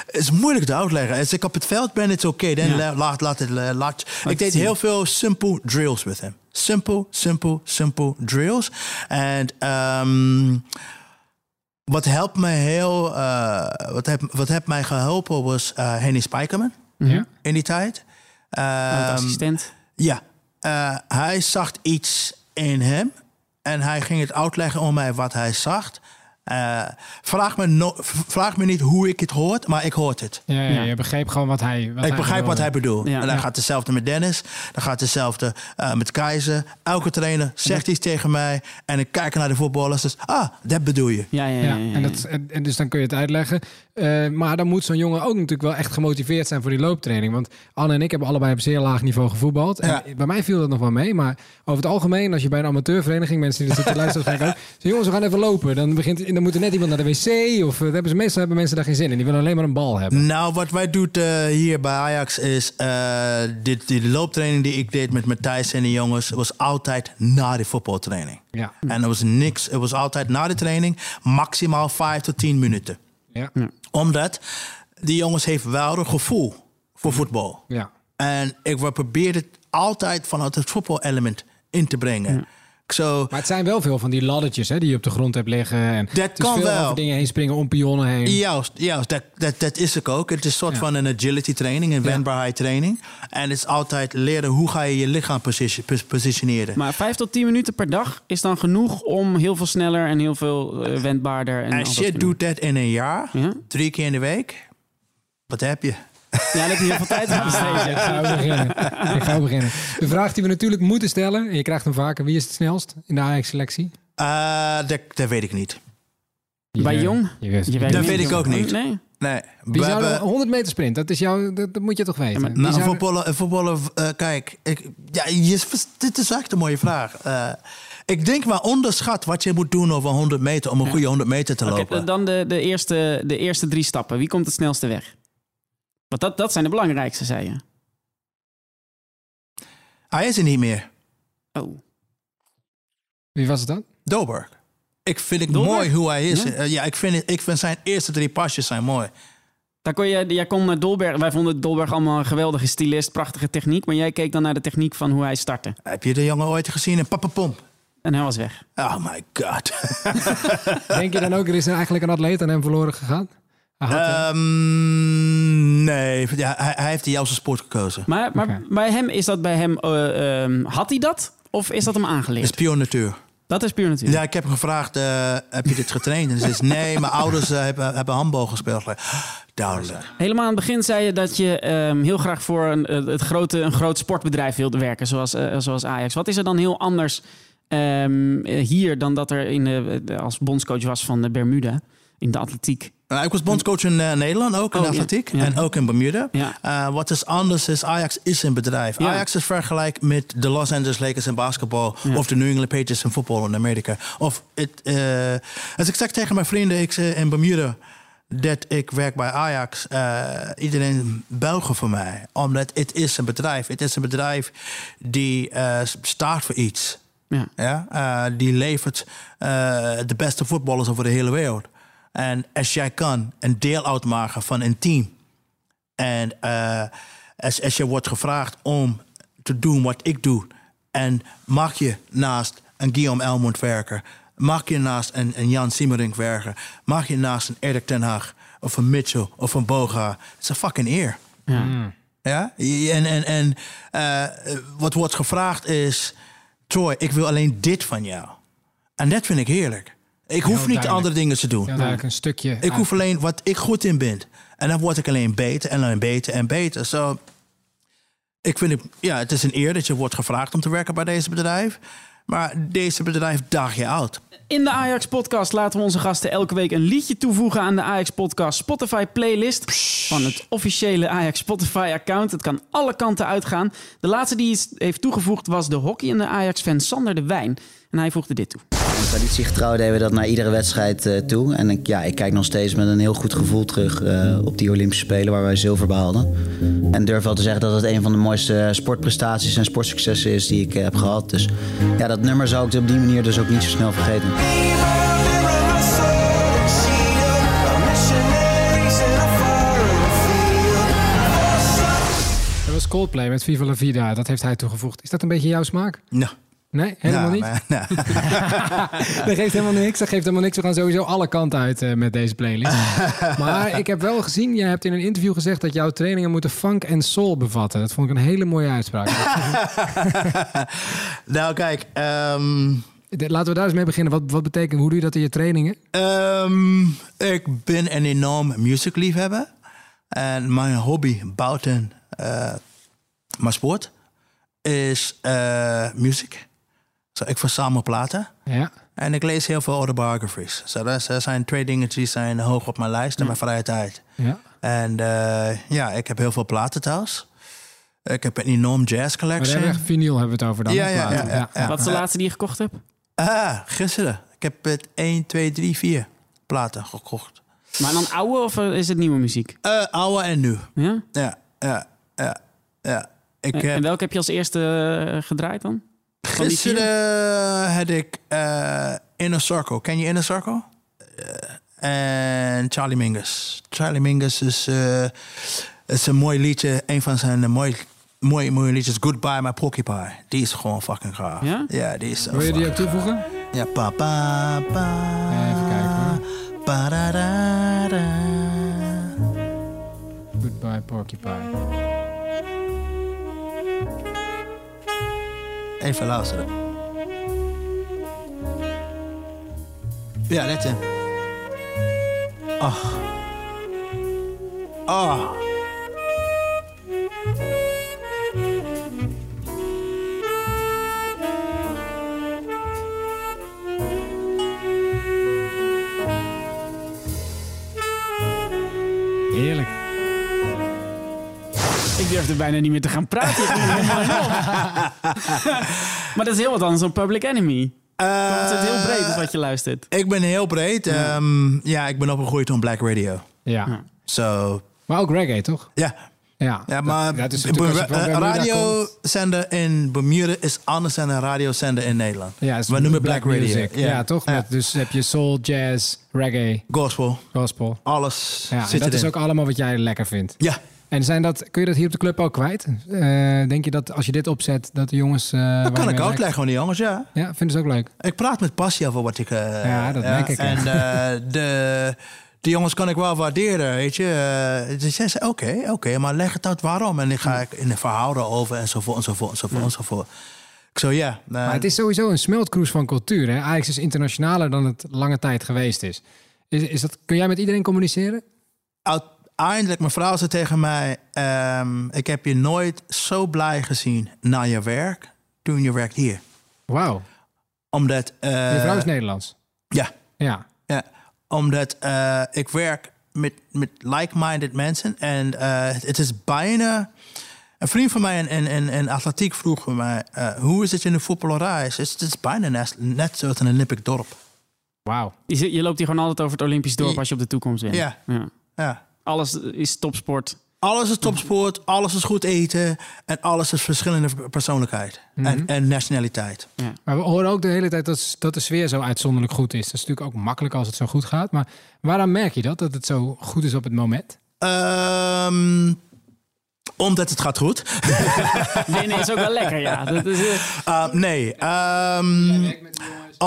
het [LAUGHS] is moeilijk te uitleggen. Als ik op het veld ben, het oké. Dan
Ja.
la- laat, laat het. Laat,
Laat
ik deed heel veel simple drills met hem. Simple, simple, simple drills. En ehm, wat helpt me heel, eh, wat heb, wat heeft mij geholpen was eh Henny Spijkerman
Ja.
in die tijd. Ehm,
assistent.
ja, eh, hij zag iets in hem en hij ging het uitleggen om mij wat hij zag. Eh, vraag, me no- vraag me niet hoe ik het hoort, maar ik hoort het.
Ja, ja,
Ja.
je begreep gewoon wat hij. Wat
ik
hij
begrijp wat hij bedoelt.
Ja.
en dan
Ja.
gaat hetzelfde met Dennis. Dan gaat hetzelfde eh, met Keizer. Elke trainer zegt iets tegen mij. En ik kijk naar de voetballers. Dus, ah, dat bedoel je.
Ja, ja, ja.
Ja,
ja,
en, dat, en, en dus dan kun je het uitleggen. Eh, maar dan moet zo'n jongen ook natuurlijk wel echt gemotiveerd zijn voor die looptraining. Want Anne en ik hebben allebei op zeer laag niveau gevoetbald. En
Ja.
bij mij viel dat nog wel mee. Maar over het algemeen, als je bij een amateurvereniging, mensen die er zitten [LAUGHS] luisteren. Zo, jongens, we gaan even lopen. Dan, begint, dan moet er net iemand naar de wc. Of eh, daar hebben ze, meestal hebben mensen daar geen zin in. Die willen alleen maar een bal hebben.
Nou, wat wij doen eh, hier bij Ajax is... eh dit, die looptraining die ik deed met Matthijs en de jongens... was altijd na de voetbaltraining.
Ja.
En er was niks. Het was altijd na de training maximaal 5 tot 10 minuten.
Ja.
Omdat die jongens heeft wel een gevoel voor voetbal.
ja.
En ik wil proberen het altijd vanuit het voetbalelement in te brengen. Zo,
Maar het zijn wel veel van die laddertjes hè, die je op de grond hebt liggen. En
Dat
is
kan
veel
wel.
over dingen heen springen, om pionnen heen.
Juist, juist dat, dat, dat is het ook. Het is een soort
Ja.
van een agility training, een
Ja.
wendbaarheid training. En het is altijd leren hoe ga je je lichaam position, pos- positioneren.
Maar 5 tot 10 minuten per dag is dan genoeg om heel veel sneller en heel veel eh, wendbaarder. En al
Als je doet dat in een jaar,
Ja?
drie keer in de week, wat heb je? [LAUGHS]
Ja, daar heb je heel veel tijd aan besteed.
ik ga beginnen. Ik ga beginnen. De vraag die we natuurlijk moeten stellen, en je krijgt hem vaker, wie is het snelst in de Ajax-selectie?
Eh, dat, dat weet ik niet.
Je-
Bij Jong?
Je weet,
Je
Dat
niet,
weet ik ook niet.
Nee.
Nee,
Wie
we
zou
hebben-
er- 100 meter sprint, dat is jouw, dat, dat moet je toch weten.
maar-
Nou, voetballer, een voetballer eh, kijk, ik, ja, je, dit is echt een mooie vraag. Eh, ik denk maar onderschat wat je moet doen over 100 meter om een goede 100 meter te lopen.
dan de, de, eerste, de eerste drie stappen. Wie komt het snelste weg? Want dat, dat zijn de belangrijkste, zei je.
Hij is er niet meer.
Oh.
Wie was het dan?
Dolberg. Ik vind het
Dolberg?
mooi hoe hij is.
Ja?
Ja, ja ik, vind het, ik vind zijn eerste drie pasjes zijn mooi.
Daar kon je, jij kon naar Dolberg. Wij vonden Dolberg allemaal een geweldige stylist, prachtige techniek. Maar jij keek dan naar de techniek van hoe hij startte.
Heb je de jongen ooit gezien in Papapom?
En hij was weg.
Oh my god.
Denk je dan ook, er is eigenlijk een atleet aan hem verloren gegaan? Eh,
Ehm, nee, ja, hij, hij heeft de juiste sport gekozen.
Maar, maar bij hem is dat bij hem. eh, ehm, had hij dat? Of is dat hem
Dat is
aangeleerd?
puur natuur.
Dat is puur natuurlijk.
Ja, ik heb hem gevraagd, eh, heb je dit getraind? En ze zei, nee, mijn ouders eh, hebben, hebben handbal gespeeld. Duidelijk.
Helemaal aan het begin zei je dat je ehm, heel graag voor een, het grote, een groot sportbedrijf wilde werken, zoals, zoals Ajax. Wat is er dan heel anders hier dan dat er in, als bondscoach was van de Bermuda in de atletiek?
Nou, ik was bondscoach in eh, Nederland, ook in
Oh, ja.
atletiek.
Ja.
En ook in Bermuda.
Ja.
Eh, wat is anders is, Ajax is een bedrijf.
Ja.
Ajax is vergelijk met de Los Angeles Lakers in basketbal. Of de New England Patriots in voetbal in Amerika. Of het, eh, als ik zeg tegen mijn vrienden ik, in Bermuda dat ik werk bij Ajax. eh, iedereen buigen voor mij. Omdat het is een bedrijf. Het is een bedrijf die eh, staat voor iets.
Ja.
Ja? eh, die levert eh, de beste voetballers over de hele wereld. En als jij kan een deel uitmaken van een team. En eh, als, als je wordt gevraagd om te doen wat ik doe. En mag je naast een Guillaume Elmond werken? Mag je naast een, een Jan Siemering werken? Mag je naast een Erik ten Hag of een Mitchell of een Boga? Het is een fucking eer.
Ja.
Ja? En, en, en eh, wat wordt gevraagd is... Troy, ik wil alleen dit van jou. En dat vind ik heerlijk. Ik hoef niet andere dingen te doen.
Een stukje.
Ik hoef alleen wat ik goed in ben. En dan word ik alleen beter en alleen beter en beter. Zo, ik vind het, ja, het is een eer dat je wordt gevraagd om te werken bij deze bedrijf. Maar deze bedrijf daag je uit.
In de Ajax Podcast laten we onze gasten elke week een liedje toevoegen aan de Ajax Podcast Spotify playlist van het officiële Ajax Spotify account. Het kan alle kanten uitgaan. De laatste die iets heeft toegevoegd was de hockey en de Ajax fan Sander de Wijn. En hij voegde dit toe.
Traditiegetrouw deden we dat naar iedere wedstrijd eh, toe. En ik, ja, ik kijk nog steeds met een heel goed gevoel terug eh, op die Olympische Spelen waar wij zilver behaalden. En durf wel te zeggen dat het een van de mooiste sportprestaties en sportsuccessen is die ik eh, heb gehad. Dus ja, dat nummer zou ik op die manier dus ook niet zo snel vergeten.
Dat was Coldplay met Viva La Vida. Dat heeft hij toegevoegd. Is dat een beetje jouw smaak?
Nou.
Nee, helemaal
Nou,
niet?
maar- nou. [LAUGHS]
dat geeft helemaal niks. Dat geeft helemaal niks. We gaan sowieso alle kanten uit eh, met deze playlist. [LAUGHS] maar ik heb wel gezien, je hebt in een interview gezegd dat jouw trainingen moeten funk en soul bevatten. Dat vond ik een hele mooie uitspraak. [LAUGHS]
nou, kijk. ehm,
Laten we daar eens mee beginnen. Wat, wat betekent, hoe doe je dat in je trainingen?
Ehm, ik ben een enorm muziekliefhebber. En mijn hobby buiten eh, mijn sport is eh, muziek. Zo, ik verzamel platen.
Ja.
En ik lees heel veel autobiographies. Zo, dat zijn twee dingen die zijn hoog op mijn lijst in mijn vrije tijd.
Ja.
En eh, ja, ik heb heel veel platen thuis. Ik heb een enorm jazz
Maar
collection.
hebben we echt vinyl hebben we het over dan.
Ja, ja, ja, ja, ja.
Wat is de laatste die je gekocht hebt?
Ah, gisteren. Ik heb het 1, 2, 3, 4 platen gekocht.
Maar dan oude of eh, is het nieuwe muziek?
Eh, oude en nieuw.
Ja?
Ja, ja, ja, ja. Ik
En,
heb
en welke heb je als eerste gedraaid dan? Van die vier?
had ik eh, Inner Circle. Ken je Inner Circle? Eh, en Charlie Mingus. Charlie Mingus is, eh, is een mooi liedje. Een van zijn mooie, mooie, mooie liedjes. Goodbye My Porcupine. Die is gewoon fucking gaaf.
Ja?
Ja, die is
Wil je die ook toevoegen?
Ja, pa, pa, pa.
Even kijken hoor.
Pa, da, da, da.
Goodbye Porcupine.
Even luisteren. Ja, net in. Ach. Ah.
Heerlijk.
Ik durfde bijna niet meer te gaan praten. [LAUGHS] Maar dat is heel wat anders dan Public Enemy. Dat is het heel breed is wat je luistert.
Ik ben heel breed. Ehm, ja, ik ben opgegroeid op Black Radio.
Ja.
Zo.
Maar ook reggae, toch?
Ja.
Ja,
Ja, maar
dat is
een radiozender in Bermuda is anders dan een radiozender in Nederland.
Ja, het
We noemen Black, Radio.
music. Ja, toch? Met, dus heb je soul, jazz, reggae,
Gospel.
gospel.
Alles
Ja, en dat is ook allemaal wat jij lekker vindt.
Ja.
En zijn dat, kun je dat hier op de club ook kwijt? Eh, denk je dat als je dit opzet, dat de jongens... eh,
Dat kan ik uitleggen aan die jongens, ja.
Ja, vinden ze ook leuk.
Ik praat met passie over wat ik... eh,
Ja, dat merk ik, ja.
En de, de jongens kan ik wel waarderen, weet je. Zij zei, oké, oké, maar leg het uit waarom. En dan ga ik in de verhouden over enzovoort, enzovoort, enzovoort, enzovoort. Ik zo, ja.
Maar het is sowieso een smeltkroes van cultuur. Hè? Ajax is internationaler dan het lange tijd geweest is. is, is dat, kun jij met iedereen communiceren?
Uiteindelijk, mijn vrouw zei tegen mij... ehm, ik heb je nooit zo blij gezien na je werk... toen je werkt hier.
Wauw.
Omdat... eh,
Je vrouw is Nederlands.
Ja.
Ja.
ja. Omdat eh, ik werk met, met like-minded mensen. En eh, het, is bijna... Een vriend van mij in, in, in, in atletiek vroeg mij... eh, hoe is het in de voetballerij? Het is, het is bijna net, net zoals een Olympic dorp.
Wauw.
Je, loopt hier gewoon altijd over het Olympisch dorp als je op de toekomst bent.
Ja.
ja.
Ja.
Alles is topsport.
Alles is topsport, alles is goed eten... en alles is verschillende persoonlijkheid
Mhm.
en, en nationaliteit.
Maar we horen ook de hele tijd dat, dat de sfeer zo uitzonderlijk goed is. Dat is natuurlijk ook makkelijk als het zo goed gaat. Maar waaraan merk je dat? Dat het zo goed is op het moment?
Ehm, Omdat het gaat goed. [LAUGHS]
Winnen is ook wel lekker, ja. Dat is, eh,
Uh, nee, ehm,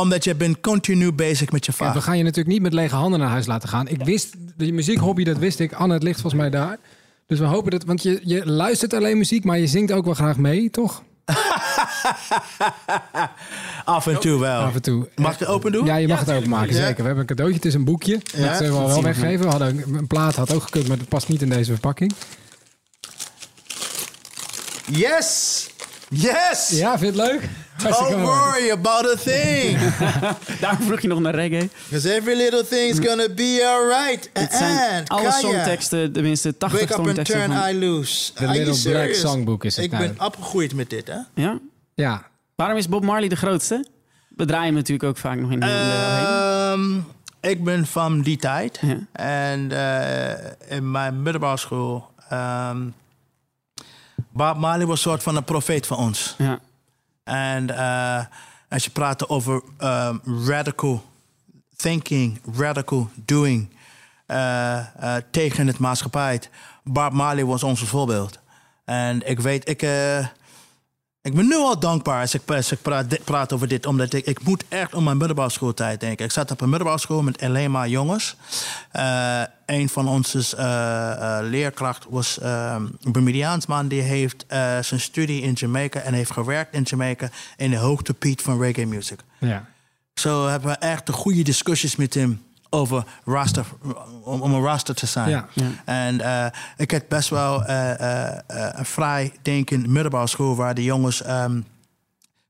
omdat je bent continu bezig met je
Ja, we gaan je natuurlijk niet met lege handen naar huis laten gaan. Ik wist, de muziekhobby, dat wist ik. Anne, het ligt volgens mij daar. Dus we hopen dat, want je, je luistert alleen muziek, maar je zingt ook wel graag mee, toch? [LAUGHS]
Af en toe wel.
Af en toe.
Mag ik het open doen?
Ja, je mag het openmaken,
Ja.
zeker. We hebben een cadeautje, het is een boekje.
Ja.
Dat zullen we wel weggeven. We hadden een, een plaat, had ook gekund, maar dat past niet in deze verpakking.
Yes! Yes!
Ja, vind je het leuk?
Don't worry about a thing. [LAUGHS]
daarom vroeg je nog naar reggae.
Because every little thing's gonna be alright.
Het zijn alle songteksten, tenminste 80
Wake up and turn. I lose.
The Little Black? Songbook is het
Ik ben opgegroeid met dit, hè?
Ja?
Ja,
Waarom is Bob Marley de grootste? We draaien hem natuurlijk ook vaak nog in de...
Ehm, ik ben van die tijd.
Ja.
En eh, in mijn middelbare school... ehm Bob Marley was een soort van een profeet van ons.
ja.
En eh, als je praat over ehm, radical thinking, radical doing eh, eh, tegen het maatschappij. Bob Marley was ons voorbeeld. En ik weet, ik, ik ben nu al dankbaar als ik, als ik praat, dit- praat over dit. Omdat ik, ik moet echt om mijn middelbare schooltijd denken. Ik zat op een middelbare school met alleen maar jongens. Eh, een van onze eh, leerkrachten was een Bermudiaans man. Die heeft zijn studie in Jamaica en heeft gewerkt in Jamaica in de hoogtepiet van reggae music.
ja.
Zo hebben we echt de goede discussies met hem over raster, om, om een raster te zijn.
Ja.
En eh, ik heb best wel eh, eh, eh, een vrij denkend middelbare school waar de jongens ehm,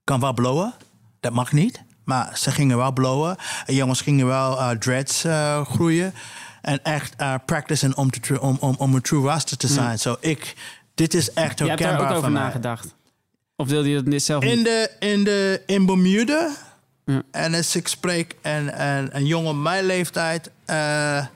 kan wel blowen. Dat mag niet. Maar ze gingen wel blowen. En jongens gingen wel eh, dreads eh, groeien. En echt eh practicen om, te, om, om, om een true raster te zijn. Zo ik, dit is echt
Je hebt daar
herkenbaar
ook over
mij.
nagedacht. Of wilde je dat zelf
In
niet?
de, in de in Bermuda. En als ik spreek en, en een jongen mijn leeftijd, eh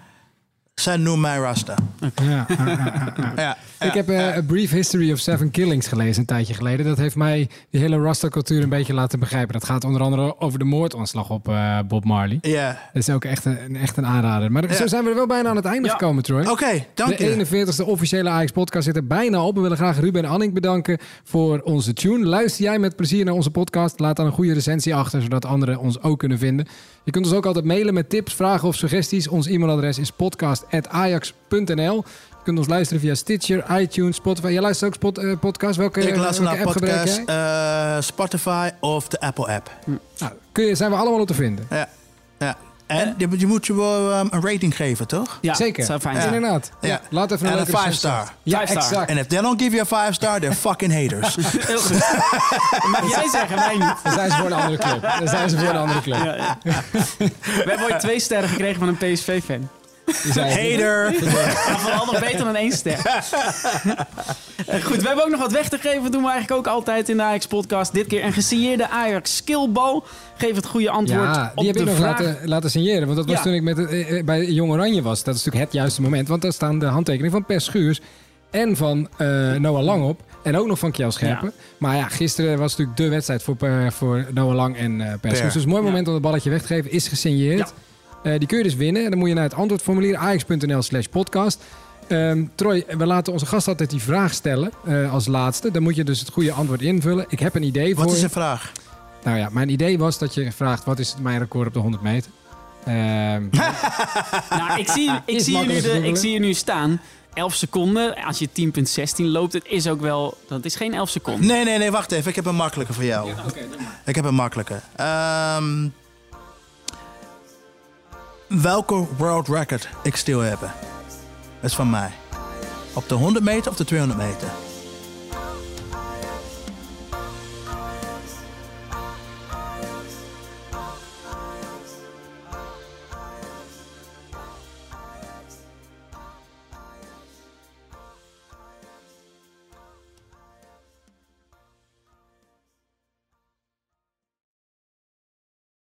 zij noemen mij Rasta.
ja, ja, ja, ja.
Ja,
Ik heb eh, A Brief History of Seven Killings gelezen een tijdje geleden. Dat heeft mij die hele Rasta-cultuur een beetje laten begrijpen. Dat gaat onder andere over de moordaanslag op eh, Bob Marley.
Ja.
Dat is ook echt een, echt een aanrader. Maar zo zijn we er wel bijna aan het einde
Ja.
gekomen, Troy.
Oké, dank je.
De 41ste officiële Ajax-podcast zit er bijna op. We willen graag Ruben en Annik bedanken voor onze tune. Luister jij met plezier naar onze podcast? Laat dan een goede recensie achter, zodat anderen ons ook kunnen vinden. Je kunt ons ook altijd mailen met tips, vragen of suggesties. Ons e-mailadres is podcast.ajax.nl. Je kunt ons luisteren via Stitcher, iTunes, Spotify. Jij luistert ook spot, eh, podcast? Welke,
Ik luister
welke
naar podcast, eh, Spotify of de Apple app.
Nou, kun je, zijn we allemaal op te vinden.
Ja. ja. En je, je moet je wel um, een rating geven, toch?
Ja,
Zeker.
dat zou fijn
Ja.
zijn.
Inderdaad.
Ja.
Ja. Laat even een
En een
leuke
five
recensie
star.
achter. Ja,
Five star.
exact.
En if they don't give you a five star, they're [LAUGHS] fucking haters.
Heel goed. [LAUGHS] Mag jij zeggen, mij niet.
Dan zijn ze voor een andere club. Dan zijn ze voor een andere club.
Ja, ja. We hebben ooit twee sterren gekregen van een PSV-fan.
Hater.
Maar [LAUGHS] vooral nog beter dan één ster. [LAUGHS] Eh, Goed, we hebben ook nog wat weg te geven. Dat doen we eigenlijk ook altijd in de Ajax-podcast. Dit keer een gesigneerde Ajax skillbal. Geef het goede antwoord
Ja,
op
die heb
de
ik nog
vraag.
laten, laten signeren. Want dat was
Ja.
toen ik met, het, eh, eh, bij Jong Oranje was. Dat is natuurlijk het juiste moment. Want daar staan de handtekeningen van Per Schuurs en van eh, Noah Lang op. En ook nog van Kjell Scherpen. Maar ja, gisteren was natuurlijk de wedstrijd voor, voor Noah Lang en eh Per Schuurs. Dus een mooi moment om het balletje weg te geven. Is gesigneerd. Eh, die kun je dus winnen. En dan moet je naar het antwoordformulier ajax.nl slash podcast. Ehm, Troy, we laten onze gast altijd die vraag stellen eh, als laatste. Dan moet je dus het goede antwoord invullen. Ik heb een idee voor
Wat is
je.
de vraag?
Nou ja, mijn idee was dat je vraagt... wat is mijn record op de 100 meter? Ehm, [LAUGHS]
Nou, ik zie, [LAUGHS] ik, zie
makkelijk
jullie de, ik zie je nu staan. 11 seconden. Als je 10.16 loopt, het is ook wel... Dat is geen 11 seconden.
Nee, nee, nee, wacht even. Ik heb een makkelijke voor jou. Ik heb een makkelijke. Ehm, welke world record ik stil heb? Is van mij. Op de 100 meter of de 200 meter?